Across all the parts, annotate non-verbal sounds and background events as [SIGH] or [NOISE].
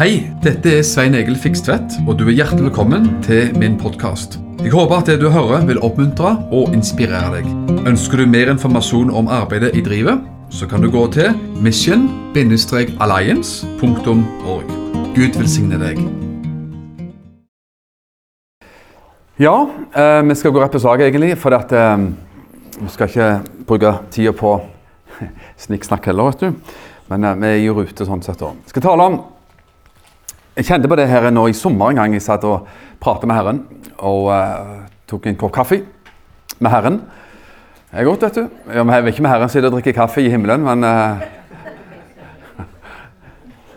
Hei, dette er Svein Egil Fikstvedt, og du er hjertelig velkommen til min podkast. Jeg håper at det du hører vil oppmuntre og inspirere deg. Ønsker du mer informasjon om arbeidet i drivet, så kan du gå til mission-alliance.org. Gud velsigne deg. Ja, eh, vi skal gå rett på sak, egentlig. For at, eh, vi skal ikke bruke tida på [LAUGHS] snikksnakk heller, vet du. Men eh, vi er i rute sånn sett. da. Skal tale om Jeg kjente på det her nå i sommer en gang jeg satt og pratet med Herren. Og uh, tok en kopp kaffe med Herren. Det er godt, vet du. Ja, vi er ikke med Herren sitter og drikker kaffe i himmelen, men uh, [LAUGHS]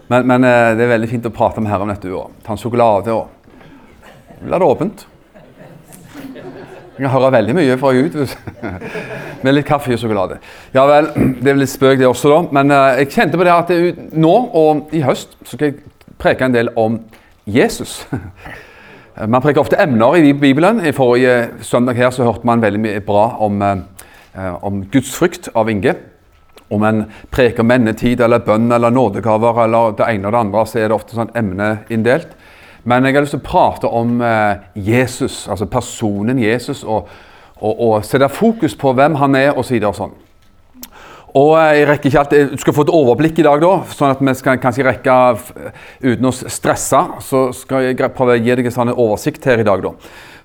Men, men uh, det er veldig fint å prate med Herren, du. Og ta en sjokolade og La det åpent. Jeg hører veldig mye fra Gud [LAUGHS] med litt kaffe og sjokolade. Ja vel, det er litt spøk det også, da. Men jeg kjente på det at nå og i høst så skal jeg preke en del om Jesus. [LAUGHS] Man preker ofte emner i Bibelen. I forrige søndag her så hørte man veldig mye bra om, om Guds frykt av Inge. Om en preker mennetid eller bønn eller nådegaver eller det ene og det andre, så er det ofte sånn emneinndelt. Men jeg har lyst til å prate om eh, Jesus, altså personen Jesus, og, og, og sette fokus på hvem han er, osv. Og sånn. Og eh, jeg rekker ikke alt, Du skal få et overblikk i dag, da, sånn at vi skal kanskje rekke uten å stresse. Så skal jeg prøve å gi deg en sånn oversikt her i dag, da.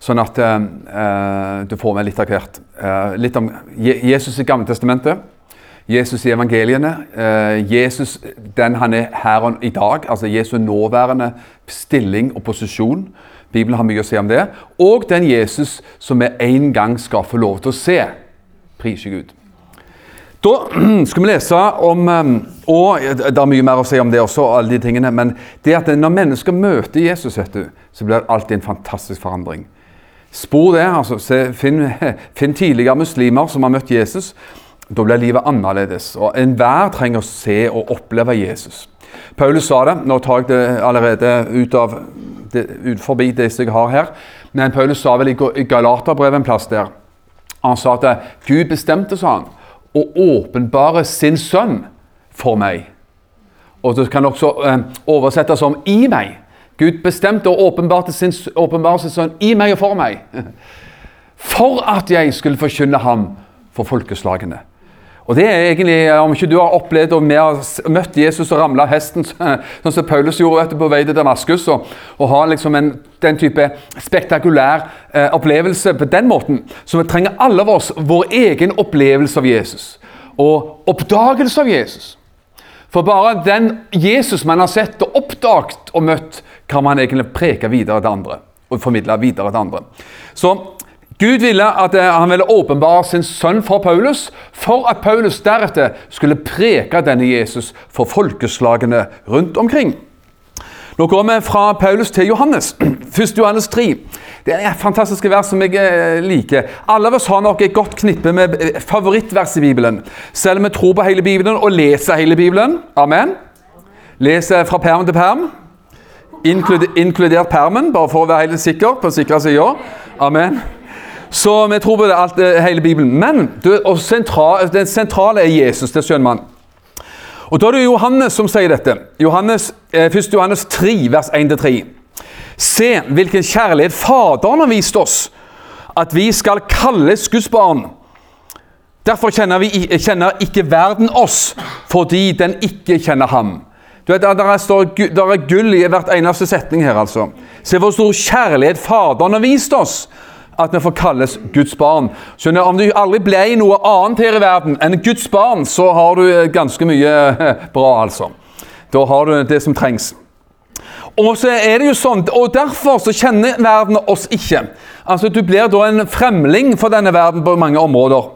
Sånn at eh, eh, du får med litt av hvert. Uh, litt om Jesus i Gamle testamentet. Jesus i evangeliene. Uh, Jesus den han er her i dag. Altså Jesu nåværende stilling og posisjon. Bibelen har mye å si om det. Og den Jesus som vi en gang skal få lov til å se. Priser Gud. Da [CLEARS THROAT] skal vi lese om eh, Og det er mye mer å si om det også, alle de tingene, men det at når mennesker møter Jesus, vet du, så blir det alltid en fantastisk forandring. Spor det. altså se, finn, [LAUGHS] finn tidligere muslimer som har møtt Jesus. Da blir livet annerledes. og Enhver trenger å se og oppleve Jesus. Paulus sa det. Nå tar jeg det allerede ut, av, det, ut forbi det jeg har her. Men Paulus sa vel i Galaterbrevet en plass der Han sa at eh, Gud bestemte, sa han, å åpenbare sin sønn for meg. Og det kan også eh, oversettes som 'i meg'. Gud bestemte å åpenbarte sin, åpenbare sin sønn i meg og for meg. [LAUGHS] For at jeg skulle forkynne ham for folkeslagene. Og det er egentlig, Om ikke du har opplevd og vi har møtt Jesus og ramla hesten, [LAUGHS] sånn som Paulus gjorde vet på vei til Damaskus, og, og har liksom en, den type spektakulær eh, opplevelse på den måten, så vi trenger alle av oss vår egen opplevelse av Jesus. Og oppdagelse av Jesus. For bare den Jesus man har sett og oppdaget og møtt, kan man egentlig preke videre til andre. Og formidle videre til andre. Så Gud ville at eh, han ville åpenbare sin sønn for Paulus, for at Paulus deretter skulle preke denne Jesus for folkeslagene rundt omkring. Nå går vi fra Paulus til Johannes. [CLEARS THROAT] 1. Johannes 3. Det er fantastiske vers som jeg eh, liker. Alle av oss har nok et godt knippe med eh, favorittvers i Bibelen. Selv om vi tror på hele Bibelen og leser hele Bibelen. Amen. Leser fra perm til perm. Inkludert permen, bare for å være helt sikker på sida. Amen. Så vi tror på det, alt, eh, hele Bibelen. Men du, og sentra, det sentrale er Jesus, det skjønner man. Og Da er det Johannes som sier dette. Johannes, eh, 1. Johannes 3, vers 1-3. Se hvilken kjærlighet Faderen har vist oss, at vi skal kalles Guds barn. Derfor kjenner, vi, kjenner ikke verden oss, fordi den ikke kjenner ham. Du vet, Der er, står, der er gull i hvert eneste setning her, altså. Se hvor stor kjærlighet Faderen har vist oss, at vi får kalles Guds barn. Skjønner, Om du aldri ble noe annet her i verden enn Guds barn, så har du eh, ganske mye [LAUGHS] bra, altså. Da har du det som trengs. Og så er det jo sånn, og derfor så kjenner verden oss ikke. Altså, Du blir da en fremling for denne verden på mange områder.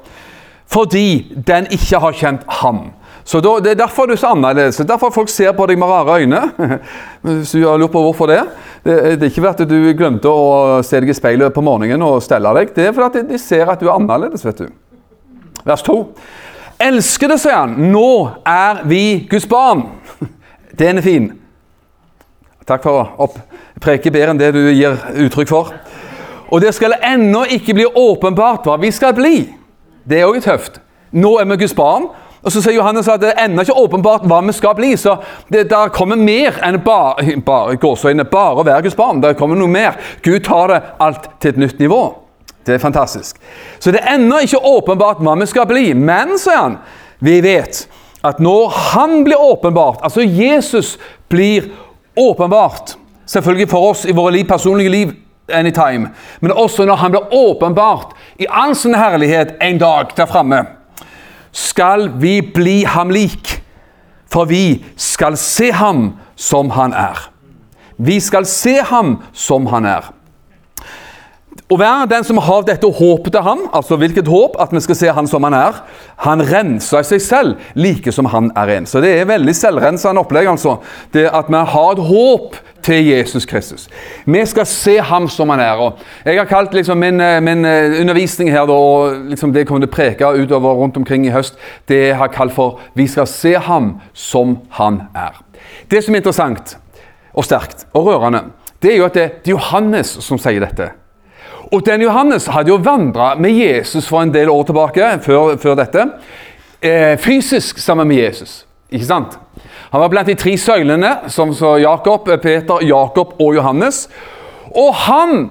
Fordi den ikke har kjent ham. Så da, Det er derfor du er så annerledes. Det er Derfor folk ser på deg med rare øyne. [LAUGHS] Hvis du har lurt på hvorfor det. Det, det er ikke fordi du glemte å se deg i speilet på morgenen og stelle deg. Det er fordi de ser at du er annerledes. vet du. Vers 2. Elsker det, sier han. Nå er vi Guds barn. [LAUGHS] Den er fin. Takk for å preke bedre enn det du gir uttrykk for. Og det skal ennå ikke bli åpenbart hva vi skal bli. Det er òg tøft. Nå er vi Guds barn, Og så sier Johannes at det er ennå ikke åpenbart hva vi skal bli. Så det der kommer mer enn bare, bare, gåsøyne, bare å være Guds barn. Det kommer noe mer. Gud tar det alt til et nytt nivå. Det er fantastisk. Så det er ennå ikke åpenbart hva vi skal bli. Men, sier han, vi vet at når han blir åpenbart, altså Jesus blir åpenbart Selvfølgelig for oss i våre liv, personlige liv anytime, men også når han blir åpenbart i all sin herlighet en dag der framme skal vi bli ham lik, for vi skal se ham som han er. Vi skal se ham som han er. Å være den som har dette håpet til ham, altså hvilket håp? At vi skal se han som han er. Han renser seg selv like som han er en. Så det er veldig selvrensende opplegg. altså. Det At vi har et håp til Jesus Kristus. Vi skal se ham som han er. og Jeg har kalt liksom min, eh, min eh, undervisning her, og liksom det jeg kommer til å preke utover rundt omkring i høst, det jeg har kalt for 'Vi skal se ham som han er'. Det som er interessant og sterkt og rørende, det er jo at det er Johannes som sier dette. Og den Johannes hadde jo vandra med Jesus for en del år tilbake, før, før dette, eh, fysisk sammen med Jesus. Ikke sant? Han var blant de tre søylene, som så Jakob, Peter, Jakob og Johannes. Og han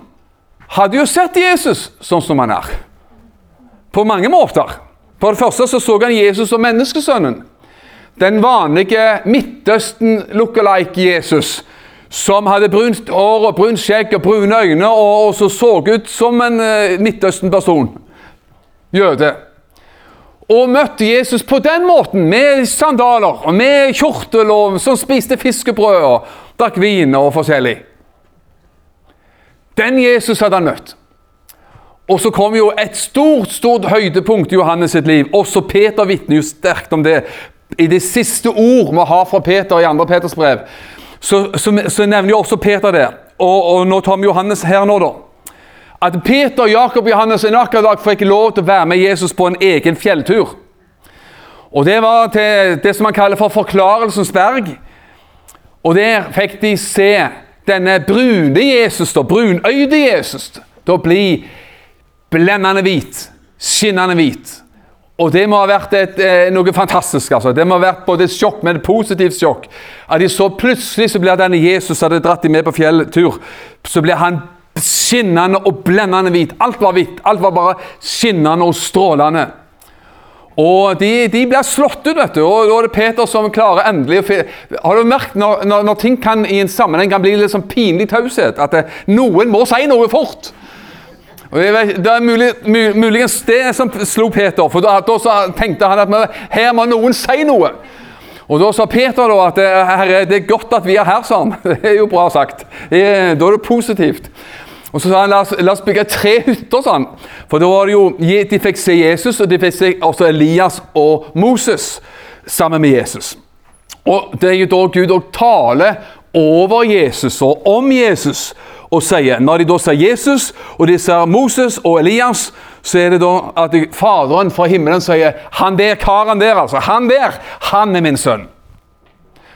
hadde jo sett Jesus sånn som han er. På mange måter. På det første så, så han Jesus som menneskesønnen. Den vanlige Midtøsten-lookalike Jesus. Som hadde brunt hår og brunt skjegg og brune øyne og, og så så ut som en eh, Midtøsten-person. Jøde og møtte Jesus på den måten, med sandaler og med kjortel, og som spiste fiskebrød og drakk vin og forskjellig. Den Jesus hadde han møtt. Og så kom jo et stort stort høydepunkt i Johannes sitt liv. Også Peter vitner jo sterkt om det. I det siste ord vi har fra Peter i 2. Peters brev, så, så, så nevner jo også Peter det. Og, og nå tar vi Johannes her nå, da at Peter, Jakob og Johannes en akkurat dag fikk lov til å være med Jesus på en egen fjelltur. Og Det var til det som man kaller for Forklarelsens berg. Og Der fikk de se denne brune Jesus, da, brunøyde Jesus, da bli blendende hvit, skinnende hvit. Og det må ha vært et, eh, noe fantastisk. altså. Det må ha vært både et sjokk, men et positivt sjokk. At de så plutselig så blir denne Jesus hadde dratt dem med på fjelltur, så blir han skinnende og blendende hvit. Alt var hvitt. Alt var bare skinnende og strålende. Og de, de blir slått ut, vet du. Og da er det Peter som klarer endelig å Har du merket når, når, når, ting kan i en sammenheng kan bli litt sånn pinlig taushet? At det, noen må si noe fort. Og det er mulig, muligens det som slo Peter, for da, da tenkte han at her må noen si noe. Og Da sa Peter da at herre, det er godt at vi er her, sa han. [LAUGHS] Det er jo bra sagt. da er det positivt. Og Så sa han la oss, la oss bygge tre hytter, sa han. For da var det jo, de fikk se Jesus, og de fikk se også Elias og Moses sammen med Jesus. Og Det er jo da Gud òg taler over Jesus og om Jesus og sier Når de da ser Jesus, og de ser Moses og Elias, så er det da at Faderen fra himmelen sier Han der karen der, altså. Han der, han er min sønn.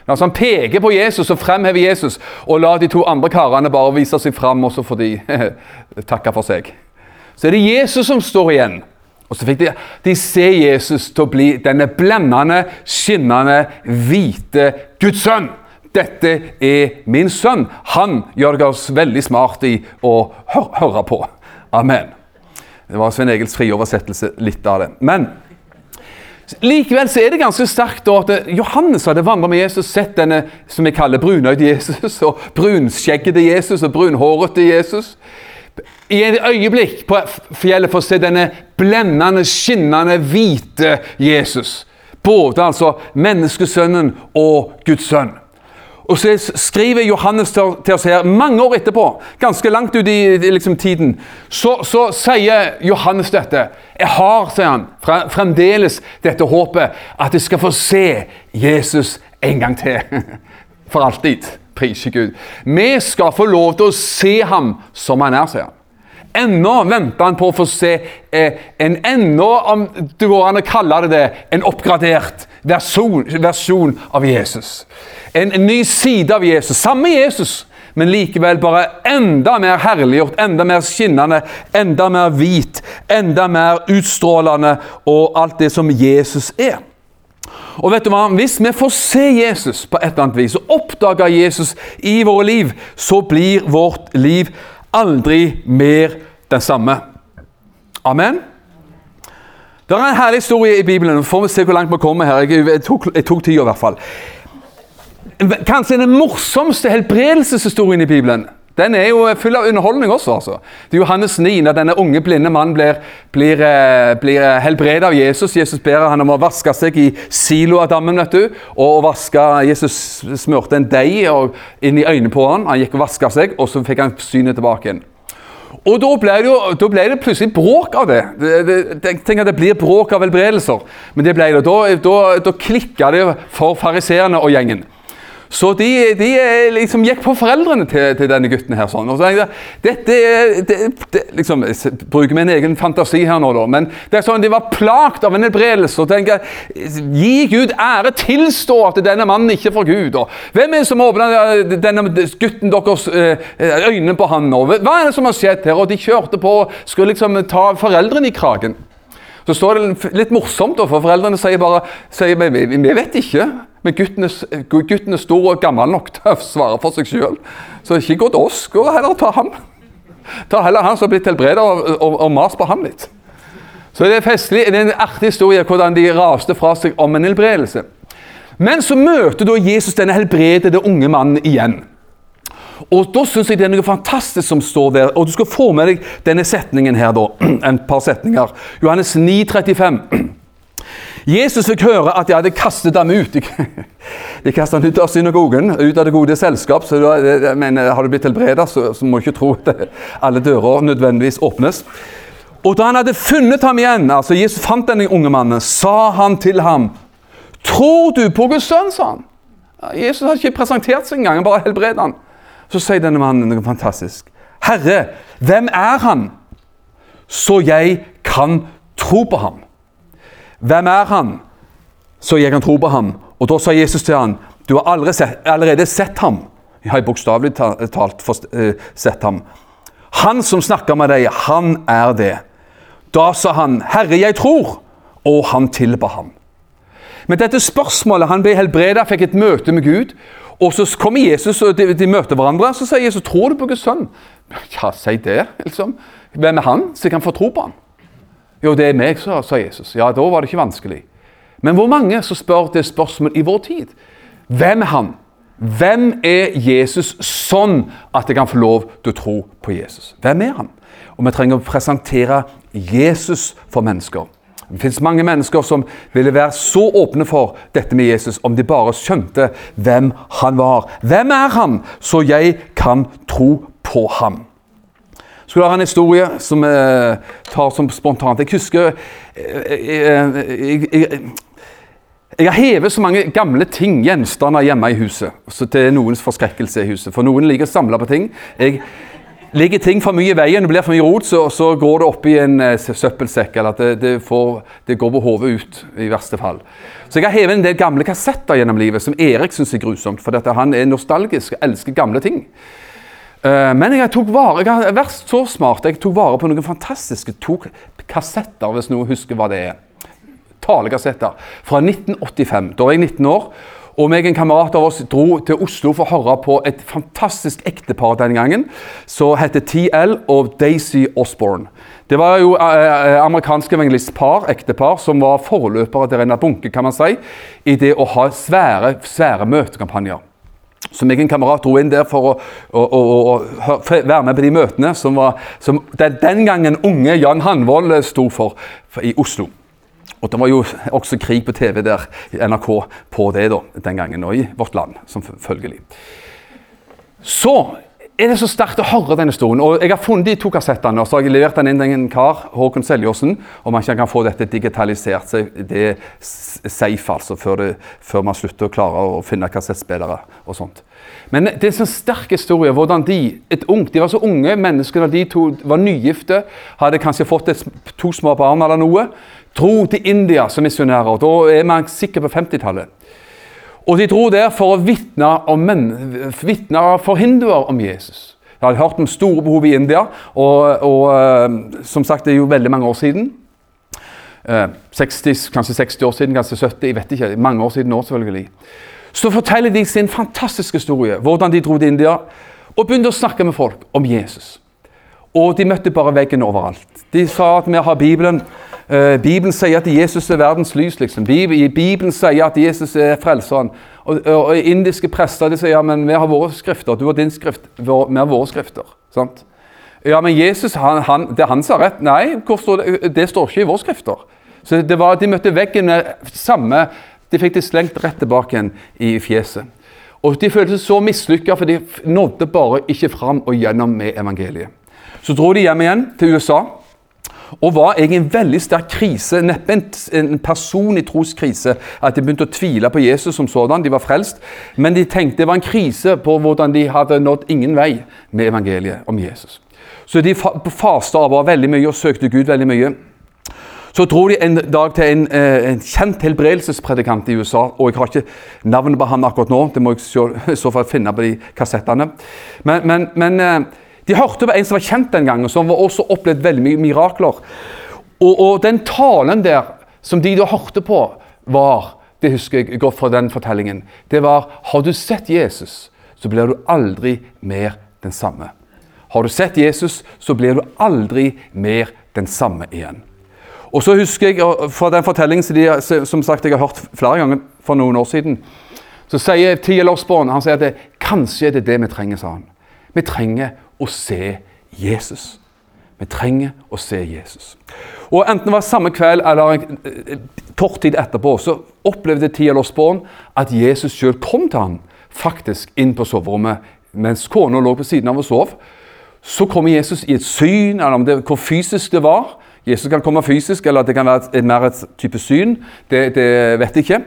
Altså Han peker på Jesus og fremhever Jesus, og lar de to andre karene bare vise seg fram, og så får de [LAUGHS] takke for seg. Så er det Jesus som står igjen. Og så fikk de, de se Jesus til å bli denne blendende, skinnende, hvite Guds sønn. Dette er min sønn. Han gjør oss veldig smart i å høre på. Amen. Det var Svein Egils frioversettelse litt av det. Men Likevel så er det ganske sterkt at Johannes hadde vandret med Jesus, sett denne som vi kaller brunøyde Jesus, og brunskjeggede Jesus og brunhårete Jesus. I et øyeblikk på fjellet for å se denne blendende, skinnende, hvite Jesus. Både altså menneskesønnen og Guds sønn. Og så skriver Johannes til, oss her mange år etterpå, ganske langt ut i, liksom, tiden, så, så, sier Johannes dette. Jeg har, sier han, fremdeles dette håpet at jeg skal få se Jesus en gang til. [LAUGHS] For alltid. Priser Gud. Vi skal få lov til å se ham som han er, sier han. Ennå venter han på å få se eh, en ennå, om det går an å kalle det det, en oppgradert versjon, versjon av Jesus en, en ny side av Jesus. Samme Jesus, men likevel bare enda mer herliggjort, enda mer skinnende, enda mer hvit, enda mer utstrålende og alt det som Jesus er. Og vet du hva? Hvis vi får se Jesus på et eller annet vis, og oppdager Jesus i våre liv, så blir vårt liv aldri mer den samme. Amen? Det er en herlig historie i Bibelen. Får vi se hvor langt vi kommer her. Jeg, tok, jeg tok tida, i hvert fall. Kanskje den morsomste helbredelseshistorien i Bibelen. Den er jo full av underholdning også. altså. Det er Johannes 9, når denne unge, blinde mannen blir, blir, eh, blir eh, helbredet av Jesus. Jesus ber han om å vaske seg i Siloadammen, vet du. Og vaske, Jesus smurte en deig inn i øynene på han. Han gikk og vaska seg, og så fikk han synet tilbake igjen. Og da ble, det jo, da ble det plutselig bråk av det. det, det at det blir bråk av helbredelser. Men det ble det. Da, da, da klikka det for fariseerne og gjengen. Så de, de, liksom gikk på foreldrene til, til, denne gutten. her sånn. Og så jeg, dette, det, det, liksom, Jeg bruker min egen fantasi her nå, da. Men det er sånn, de var plagt av en helbredelse. Og tenker, Gi Gud ære, tilstå at denne mannen ikke er fra Gud. Og hvem er det som åpner denne gutten deres eh, øynene på han nå? Hva er det som har skjedd her? Og de kjørte på og skulle liksom ta foreldrene i kragen. Så står det litt morsomt, for foreldrene sier bare sier, vi, vi vet ikke. Men gutten er, gutten er, stor og gammel nok til å svare for seg sjøl. Så ikke gå til oss, gå heller ta ham. Ta heller han som har blitt helbredet, og, og, og mas på ham litt. Så det er festlig, det er en artig historie hvordan de raste fra seg om en helbredelse. Men så møter da Jesus denne helbredede unge mannen igjen. Og Da syns jeg det er noe fantastisk som står der. og Du skal få med deg denne setningen her, da. [CLEARS THROAT] En par setninger. Johannes 9, 35. [CLEARS THROAT] Jesus fikk høre at de hadde kastet ham ut. [LAUGHS] De kastet ham ut av synagogen, ut av det gode selskap. så da, men Har du blitt helbredet, så, så må du ikke tro at alle dører nødvendigvis åpnes. Og da han hadde funnet ham igjen, altså Jesus fant denne unge mannen, sa han til ham Tror du på Guds sønn? sa han. Jesus har ikke presentert seg engang, bare helbredet han. Så sier denne mannen noe fantastisk. Herre, hvem er han, så jeg kan tro på ham? Hvem er han, så jeg kan tro på ham? Og da sa Jesus til ham, du har allerede sett, ham. Jeg har bokstavelig talt uh, sett ham. Han som snakker med deg, han er det. Da sa han, Herre, jeg tror. Og han tilba ham. Men dette spørsmålet, han ble helbredet, fikk et møte med Gud. Og så kommer Jesus, og de, de møter hverandre. Så sier Jesus, tror du på Guds sønn? Ja, si det, liksom. Hvem er han, jeg kan få tro på han? Jo, det er meg, sa, sa Jesus. Ja, da var det ikke vanskelig. Men hvor mange som spør det spørsmålet i vår tid? Hvem er han? Hvem er Jesus sånn at jeg kan få lov til å tro på Jesus? Hvem er han? Og vi trenger å presentere Jesus for mennesker. Det fins mange mennesker som ville være så åpne for dette med Jesus om de bare skjønte hvem han var. Hvem er han, så jeg kan tro på ham? skulle ha en historie som jeg tar som spontant. Jeg husker jeg, jeg, jeg, jeg har hevet så mange gamle ting, gjenstander, hjemme i huset. Så er noens forskrekkelse i huset. For noen liker å samle på ting. Jeg Ligger ting for mye i veien, det blir for mye rot, så, så går det oppi en uh, søppelsekk. Eller at det, det, får, det går på hodet ut, i verste fall. Så jeg har hevet en del gamle kassetter gjennom livet som Erik syns er grusomt. For han er nostalgisk og elsker gamle ting. Eh, men jeg tok vare, jeg har vært så smart. Jeg tok vare på noen fantastiske to kassetter, hvis noen husker hva det er. Talekassetter fra 1985. Da var jeg 19 år. Og meg en kamerat av oss dro til Oslo for å høre på et fantastisk ektepar den gangen. Som heter TL og Daisy Osborne. Det var jo eh, eh par, evangelistpar, ektepar, som var forløpere til Renna bunke, kan man si, i det å ha svære, svære møtekampanjer. Så meg en kamerat dro inn der for å, å, å, å, være med på de møtene som, var, som den gangen unge Jan Hanvold sto for, for, i Oslo. Og Det var jo også krig på TV der, NRK på det da, den gangen, og i Vårt Land, som følgelig. Så er det så sterkt å høre denne historien. Og Jeg har funnet de to kassettene og så har jeg levert den inn til en kar, Håkon Seljåsen, om han kan få dette digitalisert. Så det er safe, altså, før, det, før man slutter å klare å finne kassettspillere og sånt. Men det er en sånn sterk historie. hvordan De et ung, de var så unge mennesker da de to var nygifte, hadde kanskje fått et, to små barn eller noe, dro til India som misjonærer. Da er man sikker på 50-tallet. Og de dro der for å vitne, for hinduer om Jesus. Jeg hadde hørt om store behov i India, og, og, eh, som sagt, det er jo veldig mange år siden. eh, 60, kanskje 60 år siden, kanskje 70, jeg vet ikke, mange år siden nå selvfølgelig. Så forteller de sin fantastiske historie, hvordan de dro til India og begynte å snakke med folk om Jesus. Og de møtte bare veggen overalt. De sa at vi har Bibelen. Uh, Bibelen sier at Jesus er verdens lys. liksom. Bibelen, sier at Jesus er frelseren. Og, og, og, indiske prester de sier ja, men vi har våre skrifter, du har din skrift, vi har våre skrifter. sant? Ja, men Jesus, han, han, det er han som har rett. Nei, står det? det? står ikke i våre skrifter. Så det var, De møtte veggen med samme De fikk det slengt rett tilbake igjen i fjeset. Og De følte seg så mislykka, for de nådde bare ikke fram og gjennom med evangeliet. Så dro de hjem igjen til USA og var i en veldig sterk krise. Neppe en, en personlig troskrise. At de begynte å tvile på Jesus som sådan. De var frelst. Men de tenkte det var en krise på hvordan de hadde nådd ingen vei med evangeliet om Jesus. Så de fasta og var veldig mye og søkte Gud veldig mye. Så dro de en dag til en, eh, en kjent helbredelsespredikant i USA. og Jeg har ikke navnet på han akkurat nå, det må jeg [LAUGHS] så fall finne på de kassettene. Men, men, men eh, de hørte på en som var kjent den gangen, som også opplevd veldig mye mirakler. Og, og, den talen der som de da hørte på, var Det husker jeg godt fra den fortellingen. Det var Har du sett Jesus, så blir du aldri mer den samme. Har du sett Jesus, så blir du aldri mer den samme igjen. Og så husker jeg fra den fortellingen som, de, som sagt jeg har hørt flere ganger for noen år siden, så sier Tia Osborne han sier at det, kanskje er det det vi trenger, sa han. Vi trenger å se Jesus. Vi trenger å se Jesus. Og Enten det var samme kveld eller kort tid etterpå, så opplevde Tia Losborn at Jesus sjøl kom til ham faktisk inn på soverommet mens kona lå på siden av og sov. Så kommer Jesus i et syn, eller om det, hvor fysisk det var. Jesus kan komme fysisk, eller at det kan være et, mer et type syn. Det, det vet jeg ikke.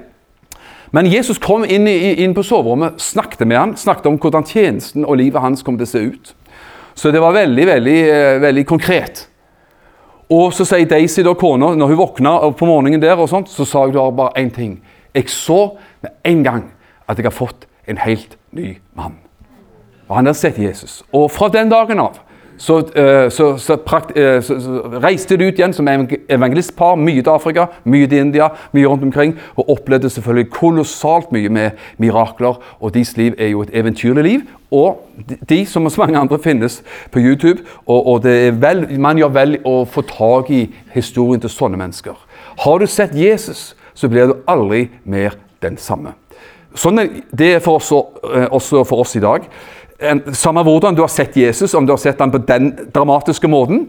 Men Jesus kom inn, inn på soverommet, snakket med ham, snakket om hvordan tjenesten og livet hans kom til å se ut. Så det var veldig, veldig, eh, veldig konkret. Og så sier Daisy, da, kona, når hun våkna på morgenen der, og sånt, så sa hun bare én ting. Jeg så med en gang at jeg har fått en helt ny mann. Og han der sett Jesus. Og fra den dagen av så, uh, så, så, prakt, så, reiste de ut igjen som evangelistpar. Mye til Afrika, mye til India, mye rundt omkring. Og opplevde selvfølgelig kolossalt mye med mirakler. Og deres liv er jo et eventyrlig liv. Og de, som hos mange andre, finnes på YouTube. Og, og vel, man gjør vel å få tak i historien til sånne mennesker. Har du sett Jesus, så blir du aldri mer den samme. Sånn er det for oss, eh, også for oss i dag Samme hvordan du har sett Jesus, om du har sett ham på den dramatiske måten,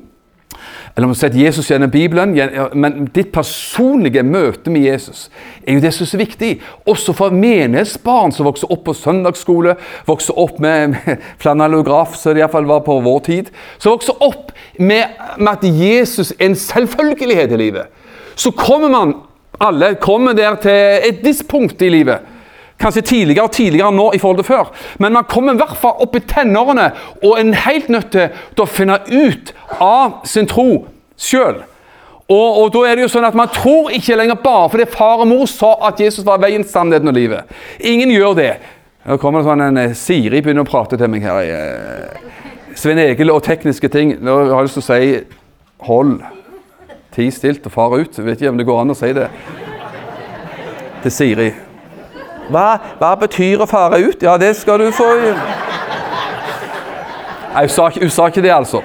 eller om du har sett Jesus gjennom Bibelen, men ditt personlige møte med Jesus er jo det som er så viktig. Også for menighetsbarn som vokser opp på søndagsskole, vokser opp med, med flanellograf, som det iallfall var på vår tid, som vokser opp med, med at Jesus er en selvfølgelighet i livet. Så kommer man alle kommer der til et visst punkt i livet Kanskje tidligere og tidligere nå i forhold til før. Men man kommer i hvert fall opp i tenårene og er helt nødt til å finne ut av sin tro sjøl. Og, og, da er det jo sånn at Man tror ikke lenger bare fordi far og mor sa at Jesus var veien, sannheten og livet. Ingen gjør det. Nå kommer det sånn en eh, Siri begynner å prate til meg her. Eh, Svein Egil og tekniske ting. Nå har jeg lyst til å si hold. Ti stilt og far ut. Jeg vet ikke om det går an å si det til Siri. Hva, hva betyr å fare ut? Ja, det skal du få Nei, hun sa, hun sa ikke det, altså.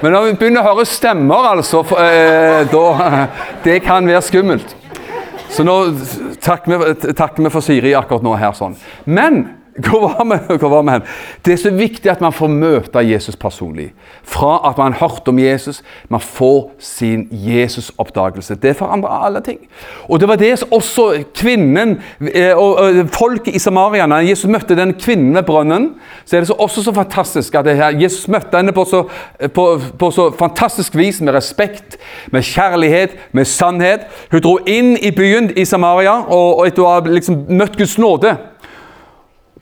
Men når vi begynner å høre stemmer, altså eh, da, [LAUGHS] Det kan være skummelt. Så nå takker vi, takker for Siri akkurat nå her. sånn. Men hvor var, vi, hvor var vi hen? Det er så viktig at man får møte Jesus personlig. Fra at man har hørt om Jesus, man får sin Jesus-oppdagelse. Det forandrer alle ting. Og Det var det også kvinnen eh, og folket i Samaria Når Jesus møtte den kvinnen ved brønnen, så er det også så fantastisk at Jesus møtte henne på så, på, på så fantastisk vis, med respekt, med kjærlighet, med sannhet. Hun dro inn i byen i Samaria, og, og etter å ha liksom møtt Guds nåde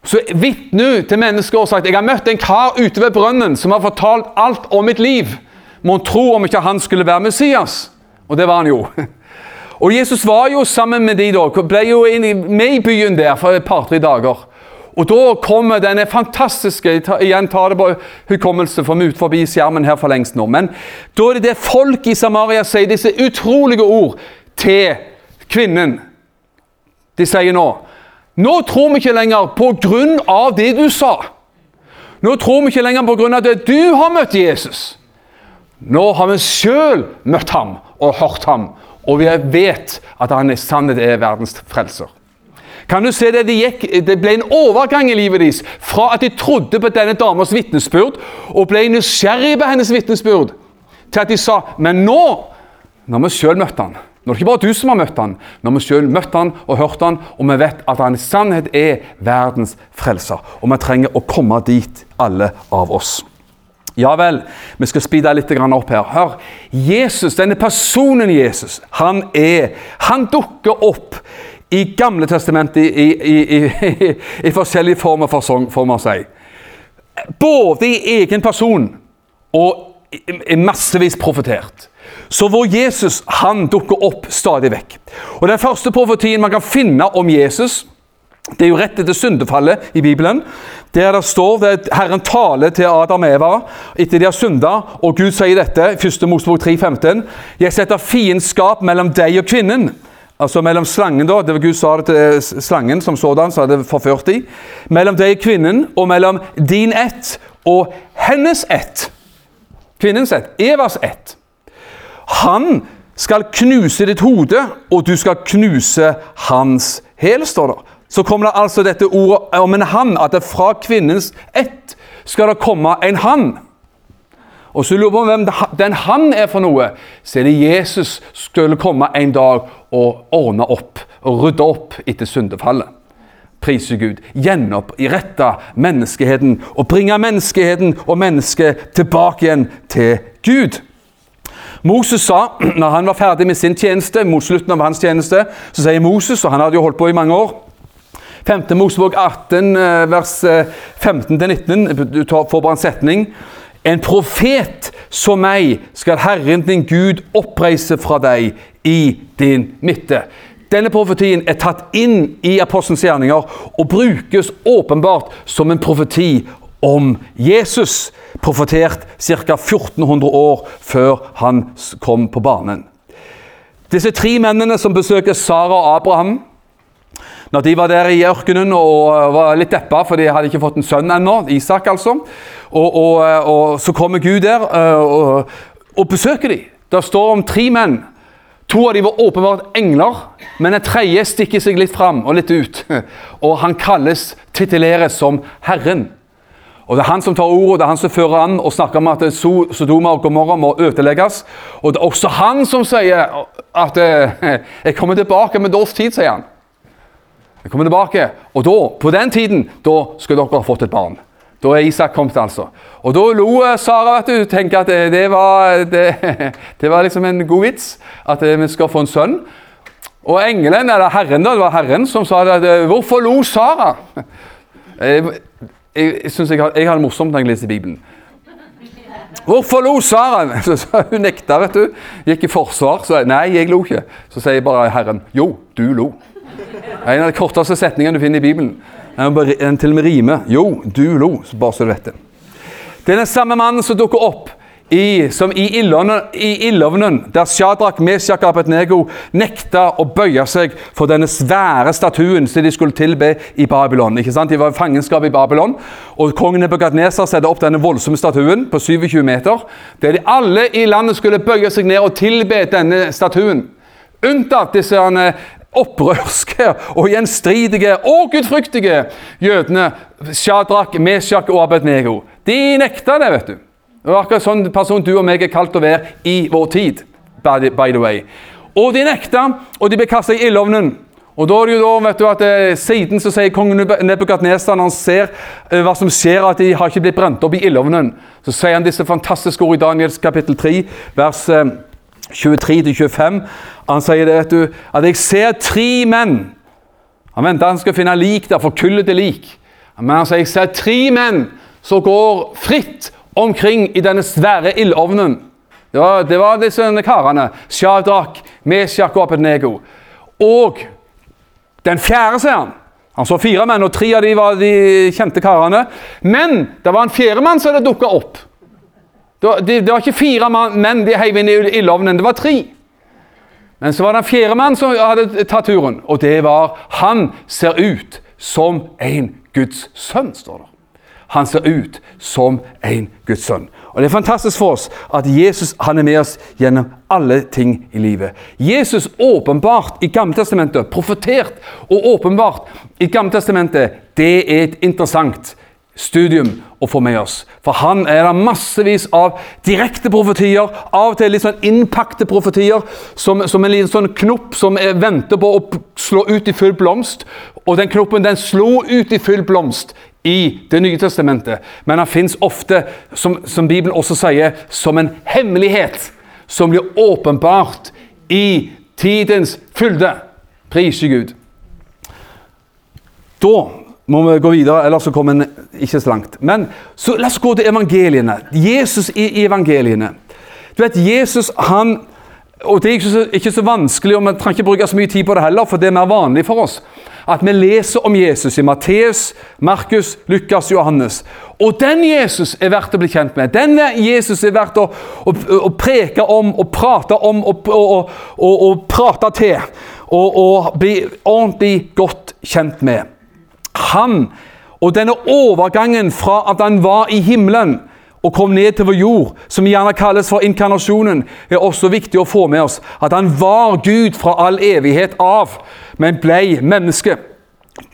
så vitne til mennesker og sagt jeg har møtt en kar ute ved brønnen som har fortalt alt om mitt liv. Mon tro om ikke han skulle være Messias. Og det var han jo. [LAUGHS] Og Jesus var jo sammen med de da, ble jo med i byen der for et par-tre dager. Og da kommer denne fantastiske Igjen tar det på hukommelse, for ut forbi skjermen her for lengst nå. Men da er det det folk i Samaria sier disse utrolige ord til kvinnen. De sier nå Nå tror vi ikke lenger på grunn av det du sa. Nå tror vi ikke lenger på grunn av det du har møtt Jesus. Nå har vi sjøl møtt ham og hørt ham, og vi vet at han i sannhet er verdens frelser. Kan du se Det det, gikk, det ble en overgang i livet deres fra at de trodde på denne damas vitnesbyrd og ble nysgjerrige på hennes vitnesbyrd, til at de sa Men nå, når vi sjøl møtte han Nå er det ikke bare du som har møtt han, når vi sjøl møtt han og hørt han, og vi vet at han i sannhet er verdens frelser. Og vi trenger å komme dit, alle av oss. Ja vel, vi skal speede litt opp her. Hør, Jesus, denne personen Jesus, han er Han dukker opp i Gamle testamentet i, i, i, [LAUGHS] i forskjellige former, for, får man si. Både i egen person og massevis profetert. Så vår Jesus han dukker opp stadig vekk. Og Den første profetien man kan finne om Jesus, det er jo rett etter syndefallet i Bibelen. Der det står at Herren taler til Adam og Eva etter de har synda, og Gud sier dette, 1. Mosebok 3,15.: Jeg setter fiendskap mellom deg og kvinnen. Altså mellom slangen, da. Det var Gud sa det til slangen som sådan, så hadde forført dem. Mellom deg og kvinnen, og mellom din ett og hennes ett. Kvinnens ett. Evas ett. Han skal knuse ditt hode, og du skal knuse hans hæl, står det så kommer det altså dette ordet om en han, at det fra kvinnens ett skal det komme en han. Og så lurer på hvem den han er for noe, så er det Jesus skulle komme en dag og ordne opp og rydde opp etter syndefallet. Prise Gud. Gjenopprette menneskeheten og bringe menneskeheten og mennesket tilbake igjen til Gud. Moses sa, når han var ferdig med sin tjeneste, mot slutten av hans tjeneste, så sier Moses, og han hadde jo holdt på i mange år 5. Mosebok 18, eh, vers 15-19. Eh, du får bare en setning. En profet som meg skal Herren din Gud oppreise fra deg i din midte. Denne profetien er tatt inn i apostelens gjerninger og brukes åpenbart som en profeti om Jesus, profetert ca. 1400 år før han kom på banen. Disse tre mennene som besøker Sara og Abraham, når de var der i ørkenen og var litt deppa, for de hadde ikke fått en sønn ennå, Isak altså, og, og, og så kommer Gud der eh, og, og besøker dem. Det står om tre menn. To av dem var åpenbart engler, men en tredje stikker seg litt fram og litt ut. [LAUGHS] Og han kalles, tituleres som Herren. Og Det er han som tar ordet, det er han som fører an og snakker om at Sodoma og Gomorra må ødelegges. Og det er også han som sier at eh, [LAUGHS] 'jeg kommer tilbake med dårlig tid', sier han. Jeg kommer tilbake, og da, på den tiden da skulle dere ha fått et barn. Da er Isak kommet, altså. Og da lo eh, Sara. vet du, tenker at det, det, var, det, [LAUGHS] det, var liksom en god vits at eh, vi skal få en sønn. Og engelen, eller Herren, da, det var Herren som sa det. Eh, hvorfor lo Sara? [LAUGHS] Jeg, jeg, syns jeg, jeg har det morsomt når jeg leser Bibelen. Hvorfor lo Sara? [LAUGHS] Hun nekta, vet du. Gikk i forsvar. Så nei, jeg lo ikke. Så sier bare Herren jo, du lo. En av de korteste setningene du finner i Bibelen. Den til og med rimer. Jo, du lo, bare så du vet det. Det er den samme mannen som dukker opp i, som i ildovnen, der Shadrach, Meshach og Abednego nekta å bøye seg for denne svære statuen som de skulle tilbe i Babylon. Ikke sant? De var i fangenskap i Babylon, og kongen Nebukadneser setter opp denne voldsomme statuen på 27 meter, der de alle i landet skulle bøye seg ned og tilbe denne statuen. Unntatt disse opprørske og gjenstridige og gudfryktige jødene Shadrach, Meshach og Abednego. De nekta det, vet du. Det er akkurat sånn person du og meg er kalt å være i vår tid. by the way. Og de nekta, og de ble kasta i ildovnen. Og da er det jo da, vet du, at eh, Siden så sier kongen Nebukadnesar, når han ser eh, hva som skjer, at de har ikke blitt brent opp i ildovnen, så sier han disse fantastiske ord i Daniels kapittel 3, vers eh, 23-25. Han sier det, vet du, at jeg ser tre menn. Han venter han skal finne lik der, for kullet er lik. Men han sier jeg ser tre menn som går fritt omkring i denne svære ildovnen. Var, det var disse karene. Shadrach, Meshach og Abednego. Og den fjerde, sier han. Han så fire menn, og tre av dem var de kjente karene. Men det var en fjerde mann som hadde dukka opp. Det var, det, det var, ikke fire menn de heiv inn i ildovnen, det var tre. Men så var det en fjerde mann som hadde tatt turen, og det var Han ser ut som en Guds sønn, står det. Han ser ut som en Guds sønn. Og Det er fantastisk for oss at Jesus han er med oss gjennom alle ting i livet. Jesus åpenbart i Gammeltestamentet, profetert og åpenbart i Gammeltestamentet, det er et interessant studium å få med oss. For han er det massevis av direkte profetier, av og til litt sånn innpakte profetier, som, som en liten sånn knopp som venter på å slå ut i full blomst. Og den knoppen den slo ut i full blomst i Det nye testamentet. Men han fins ofte, som, som Bibelen også sier, som en hemmelighet som blir åpenbart i tidens fylde. Prise Gud. Da må vi gå videre, ellers så kommer en ikke så langt. Men så la oss gå til evangeliene. Jesus i evangeliene. Du vet, Jesus han og Det er ikke så, ikke så vanskelig, og vi trenger ikke bruke så mye tid på det heller, for det er mer vanlig for oss at vi leser om Jesus i Matteus, Markus, Lukas, Johannes. Og den Jesus er verdt å bli kjent med. Den Jesus er verdt å, å, å preke om og prate om og, og, og, og prate til. Og, bli ordentlig godt kjent med. Han og denne overgangen fra at han var i himmelen og kom ned til vår jord, som gjerne kalles for inkarnasjonen, er også viktig å få med oss. At han var Gud fra all evighet av, men blei menneske.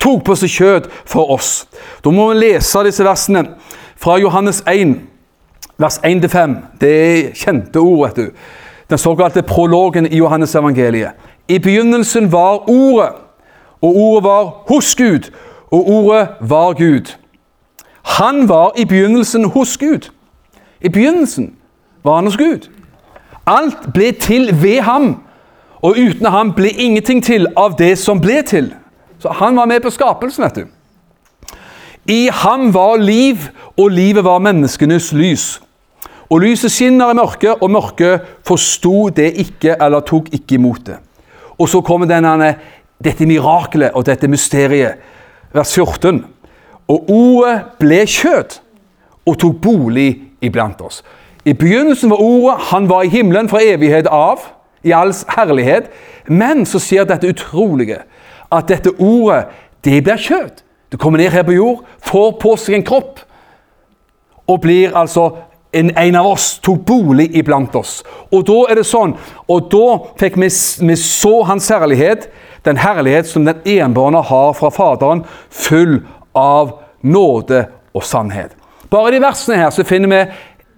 Tok på seg kjød for oss. Da må vi lese disse versene fra Johannes 1, vers 1-5. Det er kjente ord, vet du. Den såkalte prologen i Johannes evangeliet. I begynnelsen var Ordet, og Ordet var hos Gud, og Ordet var Gud. Han var i begynnelsen hos Gud. I begynnelsen var han hos Gud. Alt ble til ved ham, og uten ham ble ingenting til av det som ble til. Så han var med på skapelsen, vet du. I ham var liv, og livet var menneskenes lys. Og lyset skinner i mørket, og mørket forsto det ikke, eller tok ikke imot det. Og så kommer denne, dette mirakelet og dette mysteriet. Vers 14. Og ordet ble kjød og tok bolig iblant oss. I begynnelsen var ordet, han var i himmelen fra evighet av, i alls herlighet. Men så sier dette utrolige, at dette ordet, det blir kjøtt. Det kommer ned her på jord, får på seg en kropp, og blir altså en, en av oss, tok bolig iblant oss. Og da er det sånn, og da fikk vi, vi så hans herlighet, den herlighet som den enbårne har fra Faderen, full av nåde og sannhet. Bare i de versene her så finner vi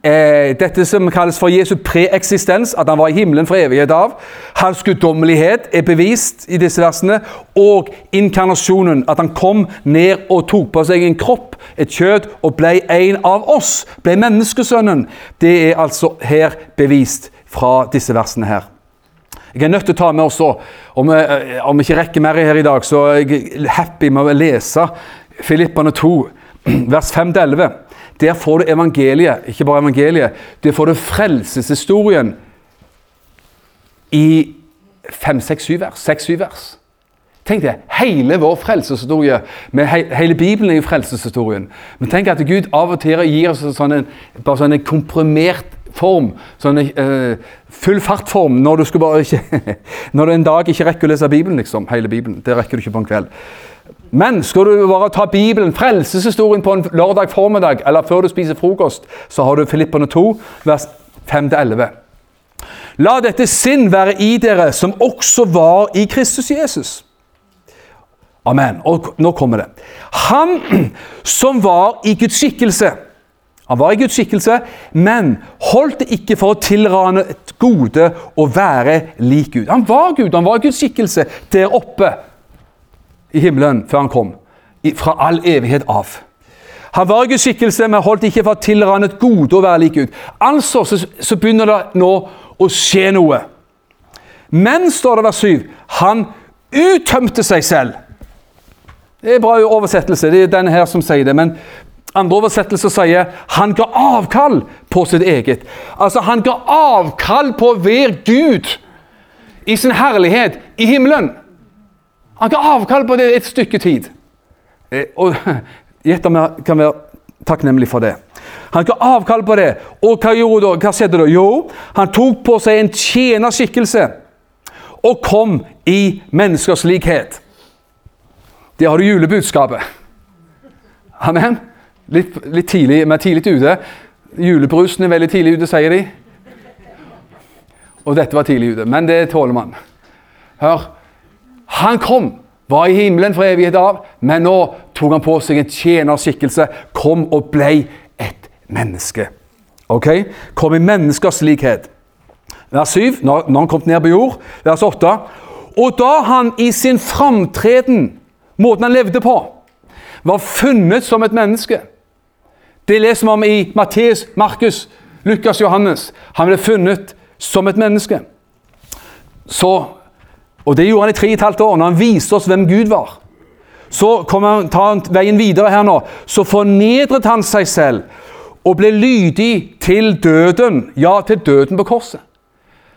eh, dette som kalles for Jesu preeksistens, at han var i himmelen fra evighet av. Hans guddommelighet er bevist i disse versene. Og inkarnasjonen, at han kom ned og tok på seg en kropp, et kjød, og ble en av oss. Ble menneskesønnen. Det er altså her bevist fra disse versene her. Jeg er nødt til å ta med også, om vi, eh, om vi ikke rekker mer her i dag, så er jeg happy med å lese Filippane 2, [CLEARS THROAT] vers 5-11. Der får du evangeliet, ikke bare evangeliet, der får du frelseshistorien i 5-6-7 vers. 6-7 vers. Tenk det, Hele vår frelseshistorie, he hele Bibelen er jo frelseshistorien. Men tenk at Gud av og til gir oss sånn en, bare sånn en komprimert form. Sånn uh, full fartform når du, bare ikke, [LAUGHS] når du en dag ikke rekker å lese Bibelen. liksom, hele Bibelen. Det rekker du ikke på en kveld. Men skal du bare ta Bibelen, frelseshistorien på en lørdag formiddag eller før du spiser frokost, så har du Filippene 2, vers 5-11. La dette sinn være i dere som også var i Kristus Jesus. Amen. Og nå kommer det. Han [CLEARS THROAT] som var i Guds skikkelse Han var i Guds skikkelse, men holdt det ikke for å tilrane et gode å være lik Gud. Han var Gud, han var i Guds skikkelse der oppe i himmelen før han kom, fra all evighet av. Han var Guds skikkelse, men holdt ikke for tilrannet gode å være lik Gud. Altså så, så, begynner det nå å skje noe. Men, står det vers 7, han uttømte seg selv. Det er bra oversettelse, det er denne her som sier det. Men andre oversettelser sier han ga avkall på sitt eget. Altså, han ga avkall på være Gud i sin herlighet i himmelen. Han ga avkall på det et stykke tid. Eh, [LAUGHS] Og gjett om jeg kan være takknemlig for det. Han ga avkall på det. Og hva gjorde da? Hva skjedde da? Jo, han tok på seg en tjenerskikkelse og kom i menneskers likhet. Der har du julebudskapet. Amen. Litt, litt tidlig, men tidlig ute. Julebrusen er veldig tidlig ute, sier de. Og dette var tidlig ute, men det tåler man. Hør. Han kom, var i himmelen fra evighet av, men nå tok han på seg en tjenerskikkelse, kom og ble et menneske. Ok? Kom i menneskers likhet. Vers 7, når, han kom ned på jord. Vers 8. Og da han i sin framtreden, måten han levde på, var funnet som et menneske Det leser vi om i Matteus, Markus, Lukas, Johannes. Han ble funnet som et menneske. Så, og Det gjorde han i tre og et halvt år, når han viste oss hvem Gud var. Så kommer han, tar han veien videre her nå. Så fornedret han seg selv og ble lydig til døden. Ja, til døden på korset.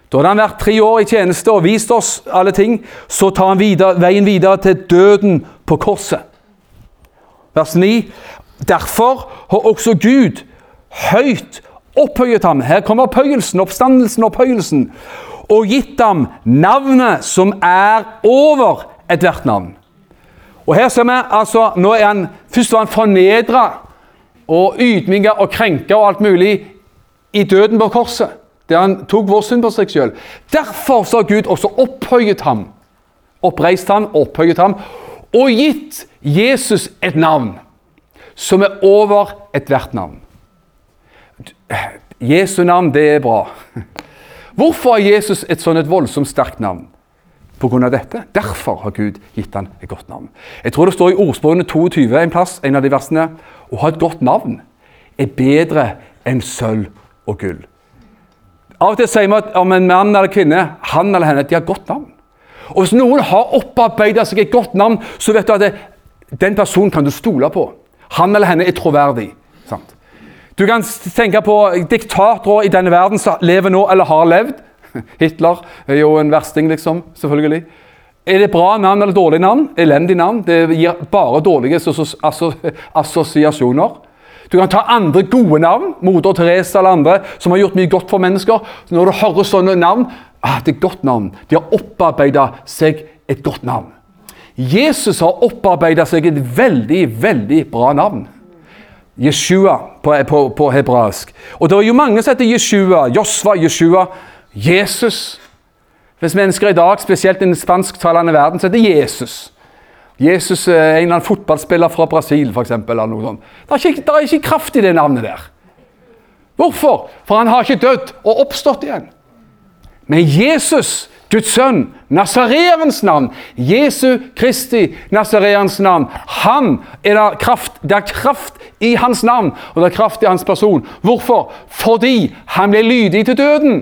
Da hadde han vært tre år i tjeneste og vist oss alle ting. Så tar han videre, veien videre til døden på korset. Vers 9. Derfor har også Gud høyt opphøyet ham. Her kommer opphøyelsen, oppstandelsen, opphøyelsen. Og gitt ham navnet som er over ethvert navn. Og her ser vi altså, nå er han, Først var han fornedra og ydmyka og krenka og alt mulig i døden på korset. Der han tok vår synd på seg sjøl. Derfor så har Gud også opphøyet ham. Oppreist ham, opphøyet ham, og gitt Jesus et navn som er over ethvert navn. Jesu navn, det er bra. Hvorfor har Jesus et sånn et voldsomt sterkt navn? På grunn av dette. Derfor har Gud gitt han et godt navn. Jeg tror det står i ordspråkene 22 en plass, en av de versene, å ha et godt navn er bedre enn sølv og gull. Av og til sier vi om en mann eller kvinne, han eller henne, de har godt navn. Og Hvis noen har opparbeidet seg et godt navn, så vet du at det, den personen kan du stole på. Han eller henne er troverdig. Du kan tenke på diktatorer i denne verden som lever nå eller har levd. [LAUGHS] Hitler er jo en versting, liksom. Selvfølgelig. Er det bra navn eller dårlig navn? Elendig navn. Det gir bare dårlige assosiasjoner. Du kan ta andre gode navn, moder Teresa eller andre, som har gjort mye godt for mennesker. Når du hører sånne navn ah, Det er et godt navn. De har opparbeida seg et godt navn. Jesus har opparbeida seg et veldig, veldig bra navn. Jeshua på, på, på hebraisk. Og det er jo mange som heter Jeshua, Josva, Jeshua, Jesus. Hvis mennesker i dag, spesielt i den spansktalende verden, så heter Jesus. Jesus er en eller annen fotballspiller fra Brasil, f.eks. Det det er ikke kraft i det navnet der. Hvorfor? For han har ikke dødd og oppstått igjen. Men Jesus, Guds sønn, Nasareerens navn, Jesu Kristi Nasareerens navn, han er det kraft, det er kraft i hans navn, og det er kraft i hans person. Hvorfor? Fordi han ble lydig til døden.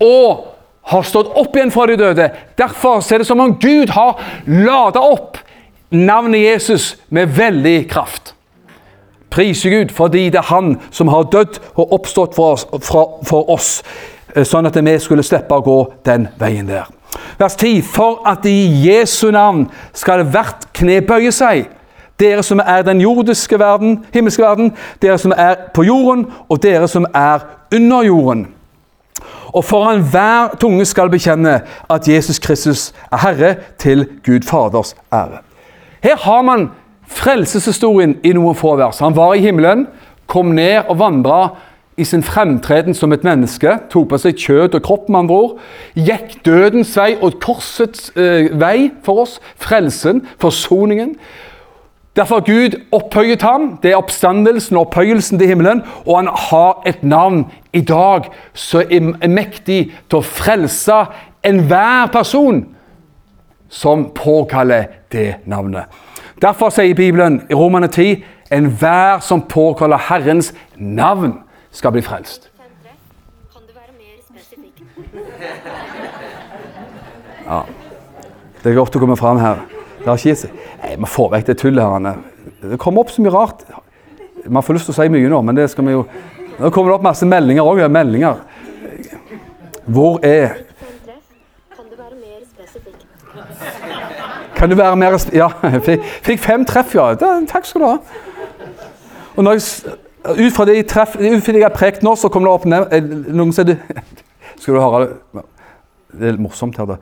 Og har stått opp igjen fra de døde. Derfor er det som om Gud har lada opp navnet Jesus med veldig kraft. Priser Gud fordi det er Han som har dødd og oppstått for oss, fra, for oss, sånn at vi skulle slippe å gå den veien der. Vers 10. For at i Jesu navn skal hvert kne bøye seg. Dere som er den jordiske verden, himmelske verden, dere som er på jorden, og dere som er under jorden. Og foran hver tunge skal bekjenne at Jesus Kristus er Herre til Gud Faders ære. Her har man frelseshistorien i noen få vers. Han var i himmelen, kom ned og vandra i sin fremtreden som et menneske. Tok på seg kjøtt og kropp, med andre ord. Gikk dødens vei og korsets eh, vei for oss. Frelsen, forsoningen. Derfor har Gud opphøyet ham. Det er oppstandelsen og opphøyelsen til himmelen. Og han har et navn i dag som er mektig til å frelse enhver person som påkaller det navnet. Derfor sier Bibelen i Romane 10 enhver som påkaller Herrens navn, skal bli frelst. Ja. Det er godt å komme fram her. Det oss gi seg. Nei, Vi får vekk det tullet her. Det kommer opp så mye rart. Man får lyst til å si mye nå, men det skal vi jo Nå kommer det opp masse meldinger òg. Meldinger. Hvor er Kan du være mer spesifikk? Kan du være mer resp- Ja, fikk, fikk fem treff, ja. Da, takk skal du ha. Og når jeg, ut fra det jeg, treff, ut fra det jeg har prekt nå, så kommer det opp eh, noen som Skal du høre det? Det er litt morsomt her, da.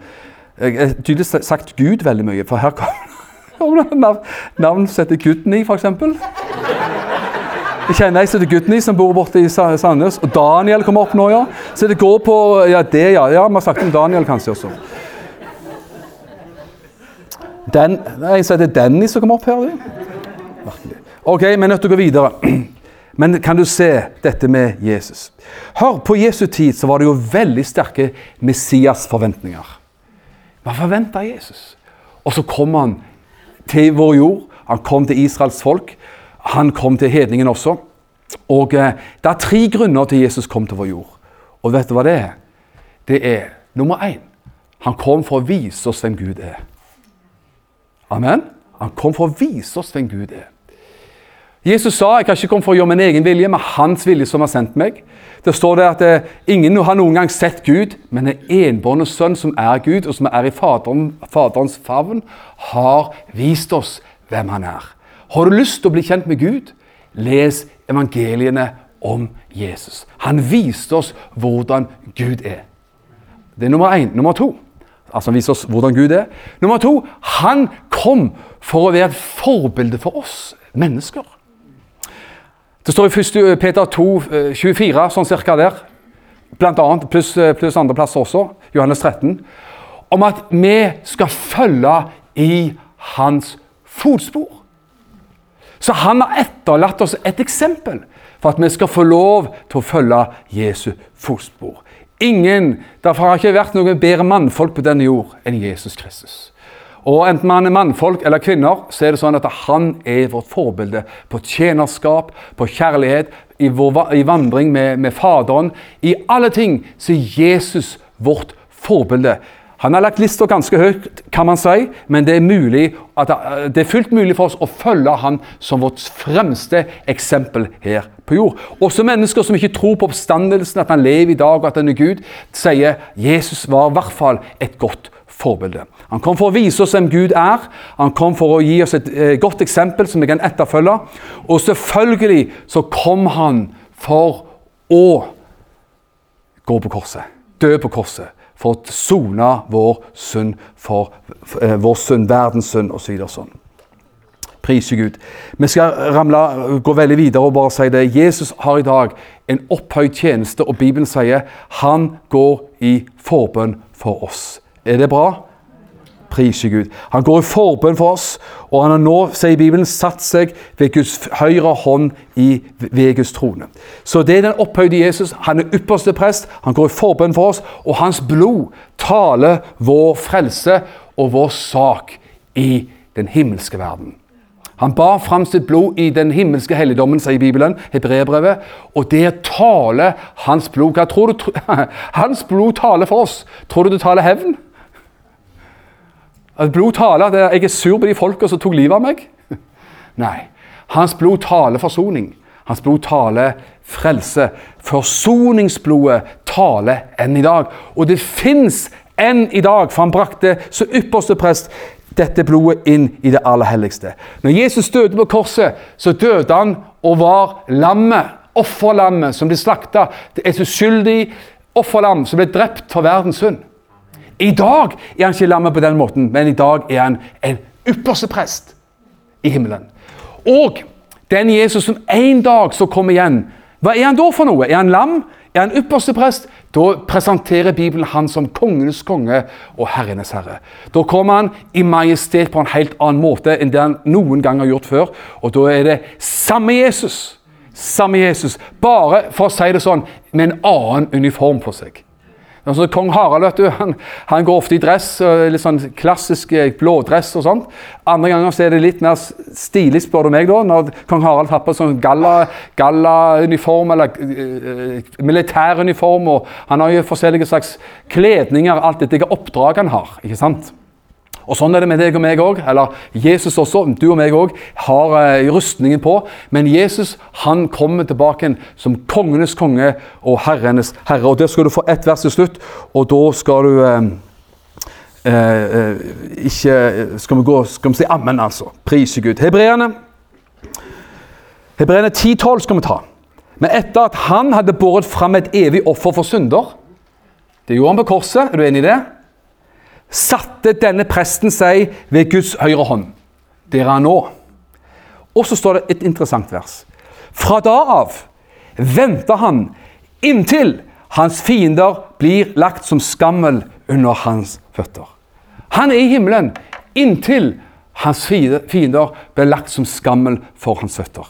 Jeg har tydelig sagt Gud veldig mye, for her kommer [LAUGHS] det navn, navn som heter Gudny, f.eks. Jeg kjenner ei som heter Gudny, som bor borte i Sandnes. Og Daniel kommer opp nå, ja. Så det går på Ja, det, ja. ja vi har snakket om Daniel kanskje også. Den, det er en som heter Denny som kommer opp her. du. Ok, vi er nødt til å gå videre. [CLEARS THROAT] Men kan du se dette med Jesus? Hør, På Jesu tid så var det jo veldig sterke Messias-forventninger. Man forventa Jesus. Og så kom han til vår jord. Han kom til Israels folk. Han kom til hedningen også. Og eh, Det er tre grunner til Jesus kom til vår jord. Og vet du hva det er? Det er nummer én. Han kom for å vise oss hvem Gud er. Amen. Han kom for å vise oss hvem Gud er. Jesus sa jeg har ikke kommet for å gjøre min egen vilje, men hans vilje som har sendt meg. Det står det at eh, ingen har noen gang sett Gud, men en enbårne sønn som er Gud, og som er i Faderen, Faderens favn, har vist oss hvem han er. Har du lyst til å bli kjent med Gud? Les evangeliene om Jesus. Han viste oss hvordan Gud er. Det er nummer én. Nummer to Altså Han viser oss hvordan Gud er. Nummer to han kom for å være et forbilde for oss mennesker. Det står i 1. Peter 2, eh, 24, sånn cirka der, blant annet, pluss pluss andre plasser også, Johannes 13, om at vi skal følge i hans fotspor. Så han har etterlatt oss et eksempel for at vi skal få lov til å følge Jesu fotspor. Ingen, Derfor har det ikke vært noen bedre mannfolk på denne jord enn Jesus Kristus. Og Enten man er mannfolk eller kvinner, så er det sånn at han er vårt forbilde på tjenerskap, på kjærlighet, i, vår, i vandring med, med Faderen. I alle ting så er Jesus vårt forbilde. Han har lagt lista ganske høyt, kan man si, men det er, eh, det er fullt mulig for oss å følge han som vårt fremste eksempel her på jord. Også mennesker som ikke tror på oppstandelsen, at han lever i dag og at han er Gud, sier Jesus var i hvert fall et godt forbilde. Han kom for å vise oss hvem Gud er. Han kom for å gi oss et eh, godt eksempel som vi kan etterfølge. Og selvfølgelig så kom han for å gå på korset. Dø på korset. For å sone vår synd, for, eh, vår synd, verdens synd osv. sånn. Prise Gud. Vi skal ramle, gå veldig videre og bare si det. Jesus har i dag en opphøyd tjeneste, og Bibelen sier han går i forbønn for oss. Er det bra? Prise Gud. Han går i forbønn for oss, og han har nå, sier Bibelen, satt seg ved Guds høyre hånd i, ved Guds trone. Så det er den opphøyde Jesus. Han er ypperste prest, han går i forbønn for oss, og hans blod taler vår frelse og vår sak i den himmelske verden. Han bar fram sitt blod i den himmelske helligdommen, sier Bibelen, Hebreerbrevet, og der taler hans blod. Hva tror du? [LAUGHS] Hans blod taler for oss. Tror du det taler hevn? At blod taler at jeg er sur på de folka som tok livet av meg? [LAUGHS] Nei. Hans blod taler forsoning. Hans blod taler frelse. Forsoningsblodet taler enn i dag. Og det fins enn i dag, for han brakte så ypperste prest dette blodet inn i det aller helligste. Når Jesus døde på korset, så døde han og var lammet, offerlammet som ble slakta. Et uskyldig offerlam som ble drept for verdens synd. I dag er han ikke lammet på den måten, men i dag er han en ypperste prest i himmelen. Og den Jesus som en dag så kommer igjen, hva er han da for noe? Er han lam? Er han ypperste prest? Da presenterer Bibelen han som kongenes konge og herrenes herre. Da kommer han i majestet på en helt annen måte enn det han noen gang har gjort før. Og da er det samme Jesus. Samme Jesus, bare for å si det sånn, med en annen uniform på seg. Altså, Kong Harald vet du, han, han går ofte i dress, litt sånn klassisk eh, blådress og sånt. Andre ganger så er det litt mer stilig, spør du meg, da, når kong Harald tar på sånn galla- gallauniform eller uh, militæruniform. Han har jo forskjellige slags kledninger, alt etter hvilket oppdrag han har. ikke sant? Og Sånn er det med deg og meg òg. Eller Jesus også, du og meg òg, har eh, rustningen på. Men Jesus han kommer tilbake som kongenes konge og herrenes herre. Og Der skal du få ett vers til slutt, og da skal du eh, eh, eh, ikke Skal vi gå Skal vi si ammen, altså? Prise Gud. Hebreerne Hebreerne 10-12 skal vi ta. Men etter at han hadde båret fram et evig offer for synder Det gjorde han på korset, er du enig i det? Satte denne presten seg ved Guds høyre hånd, der er han nå. Og så står det et interessant vers. Fra da av venter han inntil hans fiender blir lagt som skammel under hans føtter. Han er i himmelen inntil hans fiender blir lagt som skammel for hans føtter.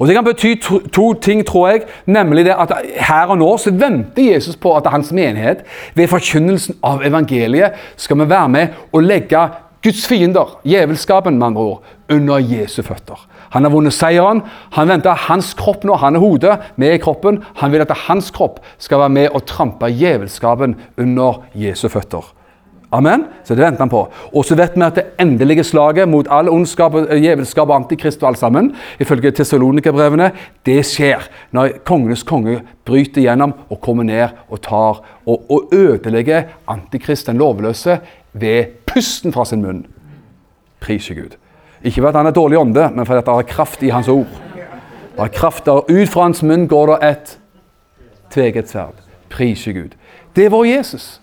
Og Det kan bety to, to, ting, tror jeg. Nemlig det at her og nå så venter Jesus på at hans menighet ved forkynnelsen av evangeliet skal vi være med og legge Guds fiender, djevelskapen med andre ord, under Jesu føtter. Han har vunnet seieren. Han venter hans kropp nå. Han er hodet, vi er kroppen. Han vil at hans kropp skal være med og trampe djevelskapen under Jesu føtter. Amen. Så det venter han på. Og så vet vi at det endelige slaget mot all ondskap, djevelskap og antikrist og alt sammen, ifølge Tessalonikerbrevene, det skjer når kongenes konge bryter gjennom og kommer ned og tar og, og ødelegger antikrist, den lovløse, ved pusten fra sin munn. Priser Gud. Ikke fordi han er dårlig ånde, men fordi det er kraft i hans ord. Det er kraft der. Ut fra hans munn går det et tveget sverd. Prise Gud. Det er vår Jesus.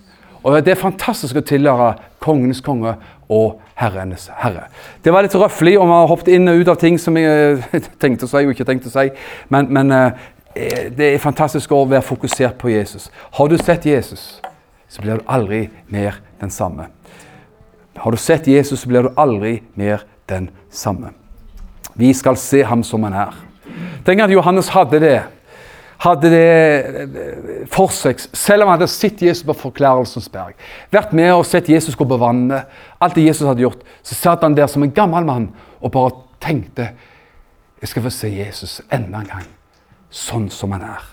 Og det er fantastisk å tilhøre kongenes konge og herrenes herre. Det var litt røffelig, og vi har hoppet inn og ut av ting som jeg [LAUGHS] tenkte å si og ikke tenkte å si. Men, men eh, det er fantastisk å være fokusert på Jesus. Har du sett Jesus, så blir du aldri mer den samme. Har du sett Jesus, så blir du aldri mer den samme. Vi skal se ham som han er. Tenk at Johannes hadde det hadde det eh, for seg, selv om han hadde sett Jesus på Forklarelsens berg. Vært med og sett Jesus gå på vannet. Alt det Jesus hadde gjort. Så satt han der som en gammel mann og bare tenkte Jeg skal få se Jesus enda en gang, sånn som han er.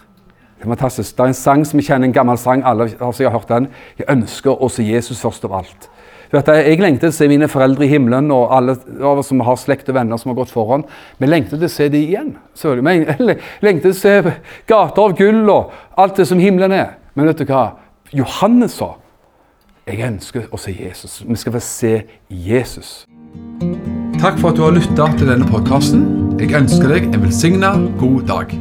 Det er fantastisk. Det er en sang som vi kjenner, en gammel sang. Alle har sikkert hørt den. Jeg ønsker å se Jesus først av alt. Jeg lengter til å se mine foreldre i himmelen og alle av oss som har slekt og venner som har gått foran. Vi lengter til å se dem igjen. Vi [LAUGHS] lengter til å se gater av gull og alt det som himmelen er. Men vet du hva? Johannes sa jeg ønsker å se Jesus. Vi skal få se Jesus. Takk for at du har lytta til denne podkasten. Jeg ønsker deg en velsigna god dag.